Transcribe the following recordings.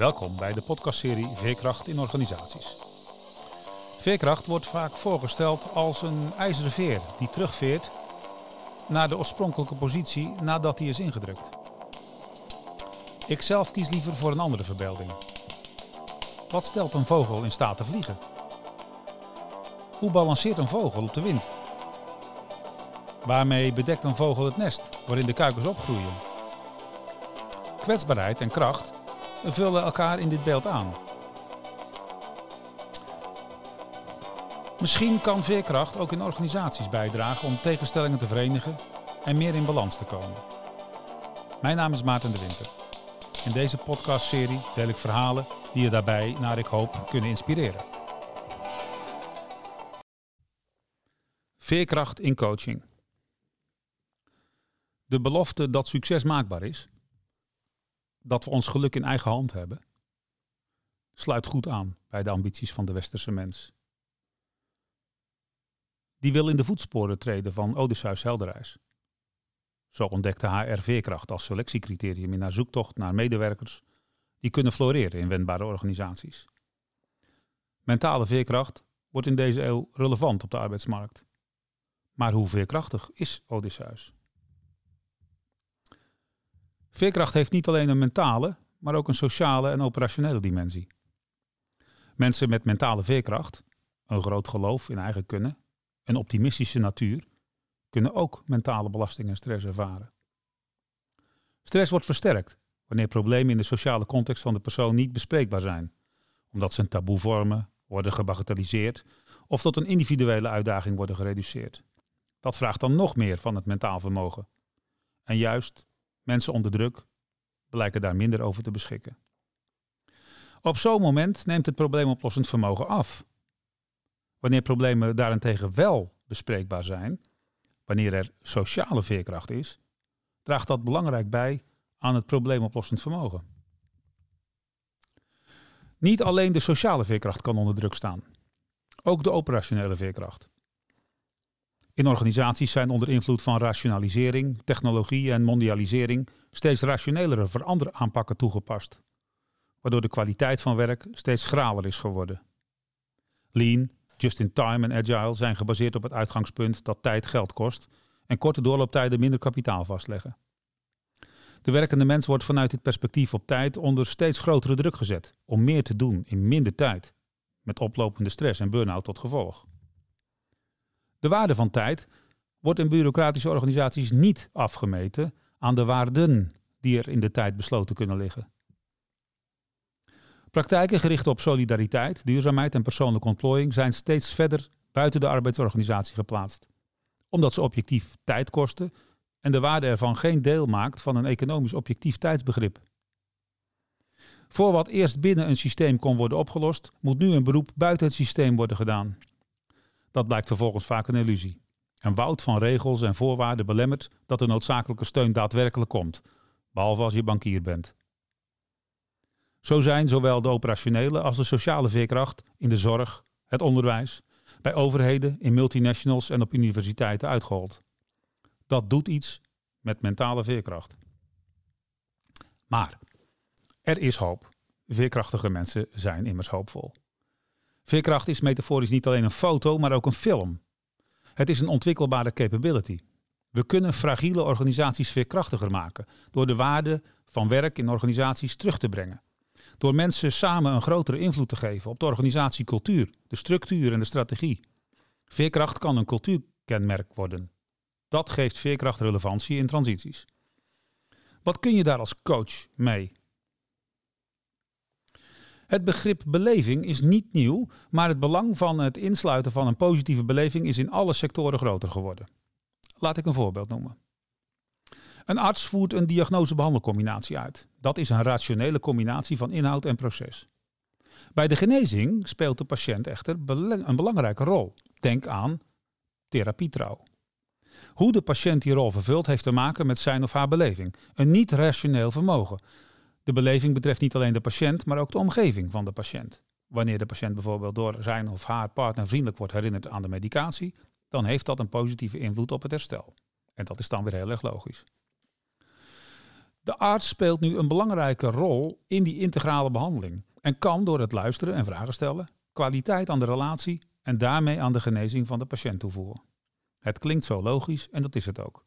Welkom bij de podcastserie Veerkracht in organisaties. Veerkracht wordt vaak voorgesteld als een ijzeren veer die terugveert naar de oorspronkelijke positie nadat die is ingedrukt. Ik zelf kies liever voor een andere verbeelding. Wat stelt een vogel in staat te vliegen? Hoe balanceert een vogel op de wind? Waarmee bedekt een vogel het nest waarin de kuikens opgroeien? Kwetsbaarheid en kracht vullen elkaar in dit beeld aan. Misschien kan veerkracht ook in organisaties bijdragen om tegenstellingen te verenigen en meer in balans te komen. Mijn naam is Maarten de Winter. In deze podcastserie deel ik verhalen die je daarbij, naar ik hoop, kunnen inspireren. Veerkracht in coaching. De belofte dat succes maakbaar is, dat we ons geluk in eigen hand hebben, sluit goed aan bij de ambities van de westerse mens. Die wil in de voetsporen treden van Odysseus Helderreis. Zo ontdekte HR veerkracht als selectiecriterium in haar zoektocht naar medewerkers die kunnen floreren in wendbare organisaties. Mentale veerkracht wordt in deze eeuw relevant op de arbeidsmarkt. Maar hoe veerkrachtig is Odysseus? Veerkracht heeft niet alleen een mentale, maar ook een sociale en operationele dimensie. Mensen met mentale veerkracht, een groot geloof in eigen kunnen, een optimistische natuur, kunnen ook mentale belasting en stress ervaren. Stress wordt versterkt wanneer problemen in de sociale context van de persoon niet bespreekbaar zijn, omdat ze een taboe vormen, worden gebagatelliseerd of tot een individuele uitdaging worden gereduceerd. Dat vraagt dan nog meer van het mentaal vermogen. En juist mensen onder druk blijken daar minder over te beschikken. Op zo'n moment neemt het probleemoplossend vermogen af. Wanneer problemen daarentegen wel bespreekbaar zijn, wanneer er sociale veerkracht is, draagt dat belangrijk bij aan het probleemoplossend vermogen. Niet alleen de sociale veerkracht kan onder druk staan, ook de operationele veerkracht. In organisaties zijn onder invloed van rationalisering, technologie en mondialisering steeds rationelere veranderaanpakken toegepast, waardoor de kwaliteit van werk steeds schraler is geworden. Lean, just-in-time en agile zijn gebaseerd op het uitgangspunt dat tijd geld kost en korte doorlooptijden minder kapitaal vastleggen. De werkende mens wordt vanuit dit perspectief op tijd onder steeds grotere druk gezet om meer te doen in minder tijd, met oplopende stress en burn-out tot gevolg. De waarde van tijd wordt in bureaucratische organisaties niet afgemeten aan de waarden die er in de tijd besloten kunnen liggen. Praktijken gericht op solidariteit, duurzaamheid en persoonlijke ontplooiing zijn steeds verder buiten de arbeidsorganisatie geplaatst, omdat ze objectief tijd kosten en de waarde ervan geen deel maakt van een economisch objectief tijdsbegrip. Voor wat eerst binnen een systeem kon worden opgelost, moet nu een beroep buiten het systeem worden gedaan. Dat blijkt vervolgens vaak een illusie. Een woud van regels en voorwaarden belemmert dat de noodzakelijke steun daadwerkelijk komt, behalve als je bankier bent. Zo zijn zowel de operationele als de sociale veerkracht in de zorg, het onderwijs, bij overheden, in multinationals en op universiteiten uitgehold. Dat doet iets met mentale veerkracht. Maar er is hoop. Veerkrachtige mensen zijn immers hoopvol. Veerkracht is metaforisch niet alleen een foto, maar ook een film. Het is een ontwikkelbare capability. We kunnen fragiele organisaties veerkrachtiger maken door de waarde van werk in organisaties terug te brengen. Door mensen samen een grotere invloed te geven op de organisatiecultuur, de structuur en de strategie. Veerkracht kan een cultuurkenmerk worden. Dat geeft veerkracht relevantie in transities. Wat kun je daar als coach mee? Het begrip beleving is niet nieuw, maar het belang van het insluiten van een positieve beleving is in alle sectoren groter geworden. Laat ik een voorbeeld noemen. Een arts voert een diagnose-behandelcombinatie uit. Dat is een rationele combinatie van inhoud en proces. Bij de genezing speelt de patiënt echter een belangrijke rol. Denk aan therapietrouw. Hoe de patiënt die rol vervult heeft te maken met zijn of haar beleving. Een niet-rationeel vermogen. De beleving betreft niet alleen de patiënt, maar ook de omgeving van de patiënt. Wanneer de patiënt bijvoorbeeld door zijn of haar partner vriendelijk wordt herinnerd aan de medicatie, dan heeft dat een positieve invloed op het herstel. En dat is dan weer heel erg logisch. De arts speelt nu een belangrijke rol in die integrale behandeling en kan door het luisteren en vragen stellen kwaliteit aan de relatie en daarmee aan de genezing van de patiënt toevoegen. Het klinkt zo logisch en dat is het ook.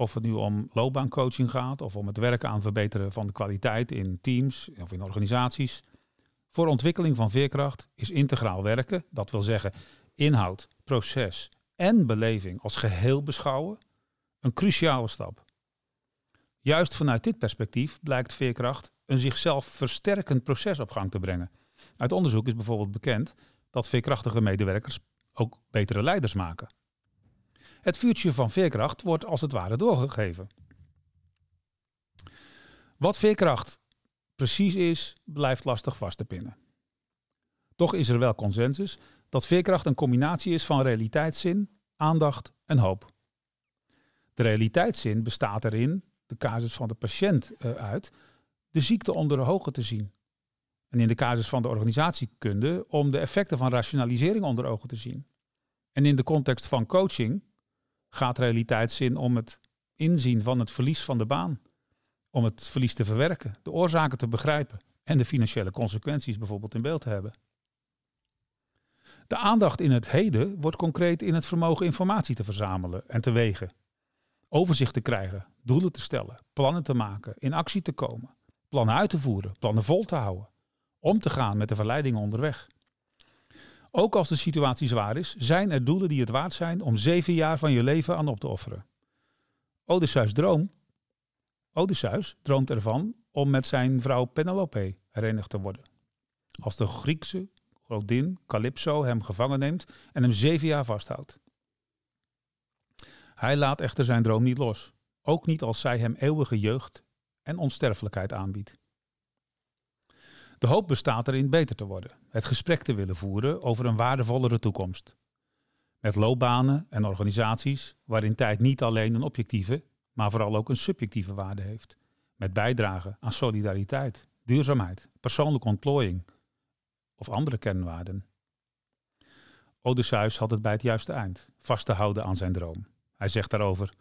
Of het nu om loopbaancoaching gaat of om het werken aan verbeteren van de kwaliteit in teams of in organisaties. Voor ontwikkeling van veerkracht is integraal werken, dat wil zeggen inhoud, proces en beleving als geheel beschouwen, een cruciale stap. Juist vanuit dit perspectief blijkt veerkracht een zichzelf versterkend proces op gang te brengen. Uit onderzoek is bijvoorbeeld bekend dat veerkrachtige medewerkers ook betere leiders maken. Het vuurtje van veerkracht wordt als het ware doorgegeven. Wat veerkracht precies is, blijft lastig vast te pinnen. Toch is er wel consensus dat veerkracht een combinatie is van realiteitszin, aandacht en hoop. De realiteitszin bestaat erin, de casus van de patiënt uh, uit, de ziekte onder ogen te zien. En in de casus van de organisatiekunde om de effecten van rationalisering onder ogen te zien. En in de context van coaching gaat realiteitszin om het inzien van het verlies van de baan. Om het verlies te verwerken, de oorzaken te begrijpen en de financiële consequenties bijvoorbeeld in beeld te hebben. De aandacht in het heden wordt concreet in het vermogen informatie te verzamelen en te wegen. Overzicht te krijgen, doelen te stellen, plannen te maken, in actie te komen, plannen uit te voeren, plannen vol te houden, om te gaan met de verleidingen onderweg. Ook als de situatie zwaar is, zijn er doelen die het waard zijn om zeven jaar van je leven aan op te offeren. Odysseus droom. Odysseus droomt ervan om met zijn vrouw Penelope herenigd te worden. Als de Griekse godin Calypso hem gevangen neemt en hem zeven jaar vasthoudt. Hij laat echter zijn droom niet los, ook niet als zij hem eeuwige jeugd en onsterfelijkheid aanbiedt. De hoop bestaat erin beter te worden, het gesprek te willen voeren over een waardevollere toekomst. Met loopbanen en organisaties waarin tijd niet alleen een objectieve, maar vooral ook een subjectieve waarde heeft. Met bijdrage aan solidariteit, duurzaamheid, persoonlijke ontplooiing of andere kernwaarden. Odysseus had het bij het juiste eind, vast te houden aan zijn droom. Hij zegt daarover: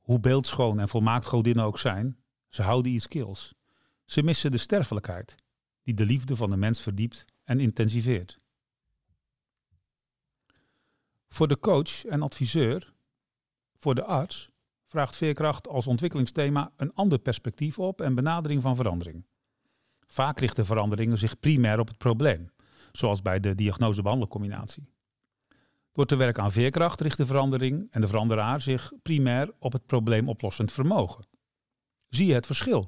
Hoe beeldschoon en volmaakt godinnen ook zijn, ze houden iets kils. Ze missen de sterfelijkheid, die de liefde van de mens verdiept en intensiveert. Voor de coach en adviseur, voor de arts, vraagt veerkracht als ontwikkelingsthema een ander perspectief op en benadering van verandering. Vaak richten veranderingen zich primair op het probleem, zoals bij de diagnose-behandelcombinatie. Door te werken aan veerkracht richt de verandering en de veranderaar zich primair op het probleemoplossend vermogen. Zie je het verschil?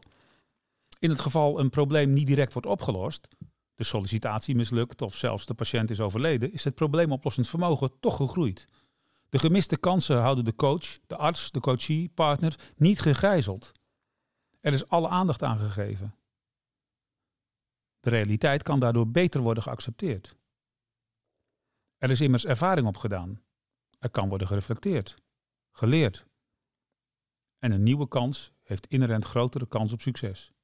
In het geval een probleem niet direct wordt opgelost, de sollicitatie mislukt of zelfs de patiënt is overleden, is het probleemoplossend vermogen toch gegroeid. De gemiste kansen houden de coach, de arts, de coachie, partner niet gegijzeld. Er is alle aandacht aan gegeven. De realiteit kan daardoor beter worden geaccepteerd. Er is immers ervaring opgedaan. Er kan worden gereflecteerd, geleerd. En een nieuwe kans heeft inherent grotere kans op succes.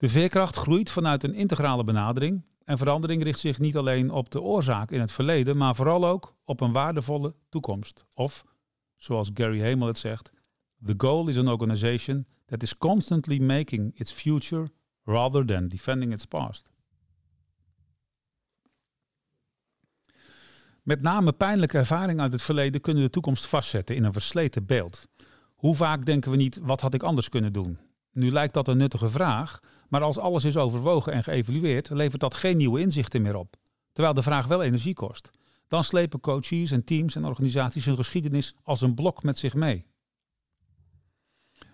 De veerkracht groeit vanuit een integrale benadering en verandering richt zich niet alleen op de oorzaak in het verleden, maar vooral ook op een waardevolle toekomst. Of, zoals Gary Hamel het zegt, the goal is an organization that is constantly making its future rather than defending its past. Met name pijnlijke ervaringen uit het verleden kunnen de toekomst vastzetten in een versleten beeld. Hoe vaak denken we niet, wat had ik anders kunnen doen? Nu lijkt dat een nuttige vraag, maar als alles is overwogen en geëvalueerd, levert dat geen nieuwe inzichten meer op. Terwijl de vraag wel energie kost. Dan slepen coaches en teams en organisaties hun geschiedenis als een blok met zich mee.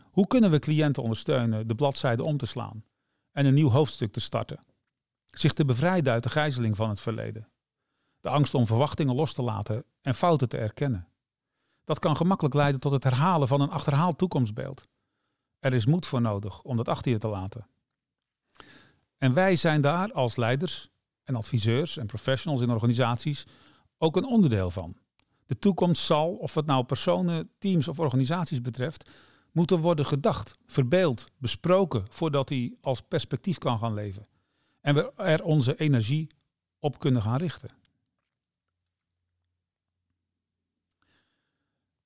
Hoe kunnen we cliënten ondersteunen de bladzijde om te slaan en een nieuw hoofdstuk te starten? Zich te bevrijden uit de gijzeling van het verleden. De angst om verwachtingen los te laten en fouten te erkennen. Dat kan gemakkelijk leiden tot het herhalen van een achterhaald toekomstbeeld. Er is moed voor nodig om dat achter je te laten. En wij zijn daar als leiders en adviseurs en professionals in organisaties ook een onderdeel van. De toekomst zal, of het nou personen, teams of organisaties betreft, moeten worden gedacht, verbeeld, besproken voordat die als perspectief kan gaan leven. En we er onze energie op kunnen gaan richten.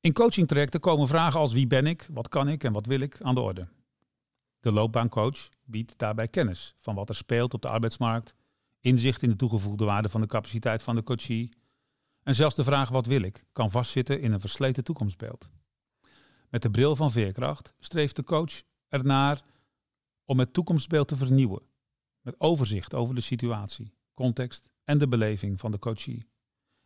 In coachingtrajecten komen vragen als wie ben ik, wat kan ik en wat wil ik aan de orde. De loopbaancoach biedt daarbij kennis van wat er speelt op de arbeidsmarkt, inzicht in de toegevoegde waarde van de capaciteit van de coachie en zelfs de vraag wat wil ik kan vastzitten in een versleten toekomstbeeld. Met de bril van veerkracht streeft de coach ernaar om het toekomstbeeld te vernieuwen, met overzicht over de situatie, context en de beleving van de coachie.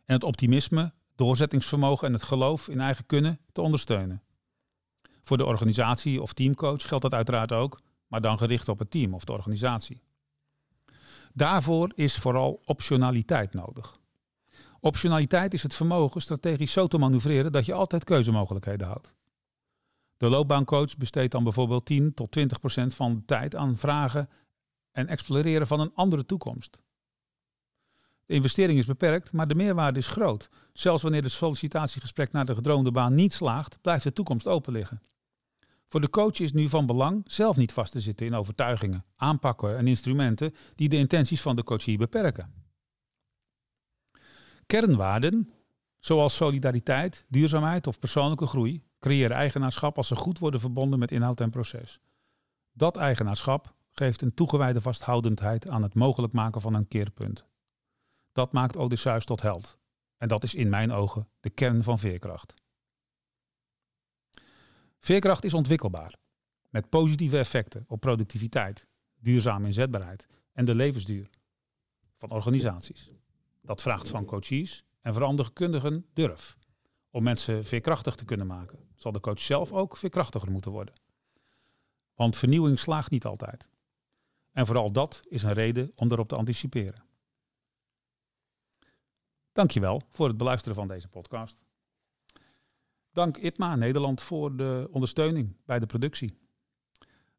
En het optimisme, doorzettingsvermogen en het geloof in eigen kunnen te ondersteunen. Voor de organisatie of teamcoach geldt dat uiteraard ook, maar dan gericht op het team of de organisatie. Daarvoor is vooral optionaliteit nodig. Optionaliteit is het vermogen strategisch zo te manoeuvreren dat je altijd keuzemogelijkheden houdt. De loopbaancoach besteedt dan bijvoorbeeld 10 tot 20 procent van de tijd aan vragen en exploreren van een andere toekomst. De investering is beperkt, maar de meerwaarde is groot. Zelfs wanneer het sollicitatiegesprek naar de gedroomde baan niet slaagt, blijft de toekomst open liggen. Voor de coach is nu van belang zelf niet vast te zitten in overtuigingen, aanpakken en instrumenten die de intenties van de coachie beperken. Kernwaarden, zoals solidariteit, duurzaamheid of persoonlijke groei, creëren eigenaarschap als ze goed worden verbonden met inhoud en proces. Dat eigenaarschap geeft een toegewijde vasthoudendheid aan het mogelijk maken van een keerpunt. Dat maakt Odysseus tot held. En dat is in mijn ogen de kern van veerkracht. Veerkracht is ontwikkelbaar, met positieve effecten op productiviteit, duurzame inzetbaarheid en de levensduur van organisaties. Dat vraagt van coaches en veranderkundigen durf om mensen veerkrachtig te kunnen maken. Zal de coach zelf ook veerkrachtiger moeten worden. Want vernieuwing slaagt niet altijd. En vooral dat is een reden om erop te anticiperen. Dankjewel voor het beluisteren van deze podcast. Dank ITMA Nederland voor de ondersteuning bij de productie.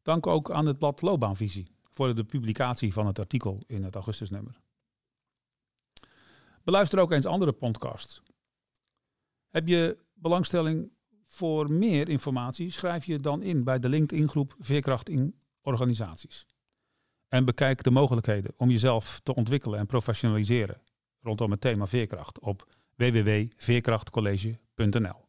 Dank ook aan het blad Loopbaanvisie voor de publicatie van het artikel in het augustusnummer. Beluister ook eens andere podcasts. Heb je belangstelling voor meer informatie? Schrijf je dan in bij de LinkedIn-groep Veerkracht in Organisaties. En bekijk de mogelijkheden om jezelf te ontwikkelen en professionaliseren rondom het thema veerkracht op www.veerkrachtcollege.nl.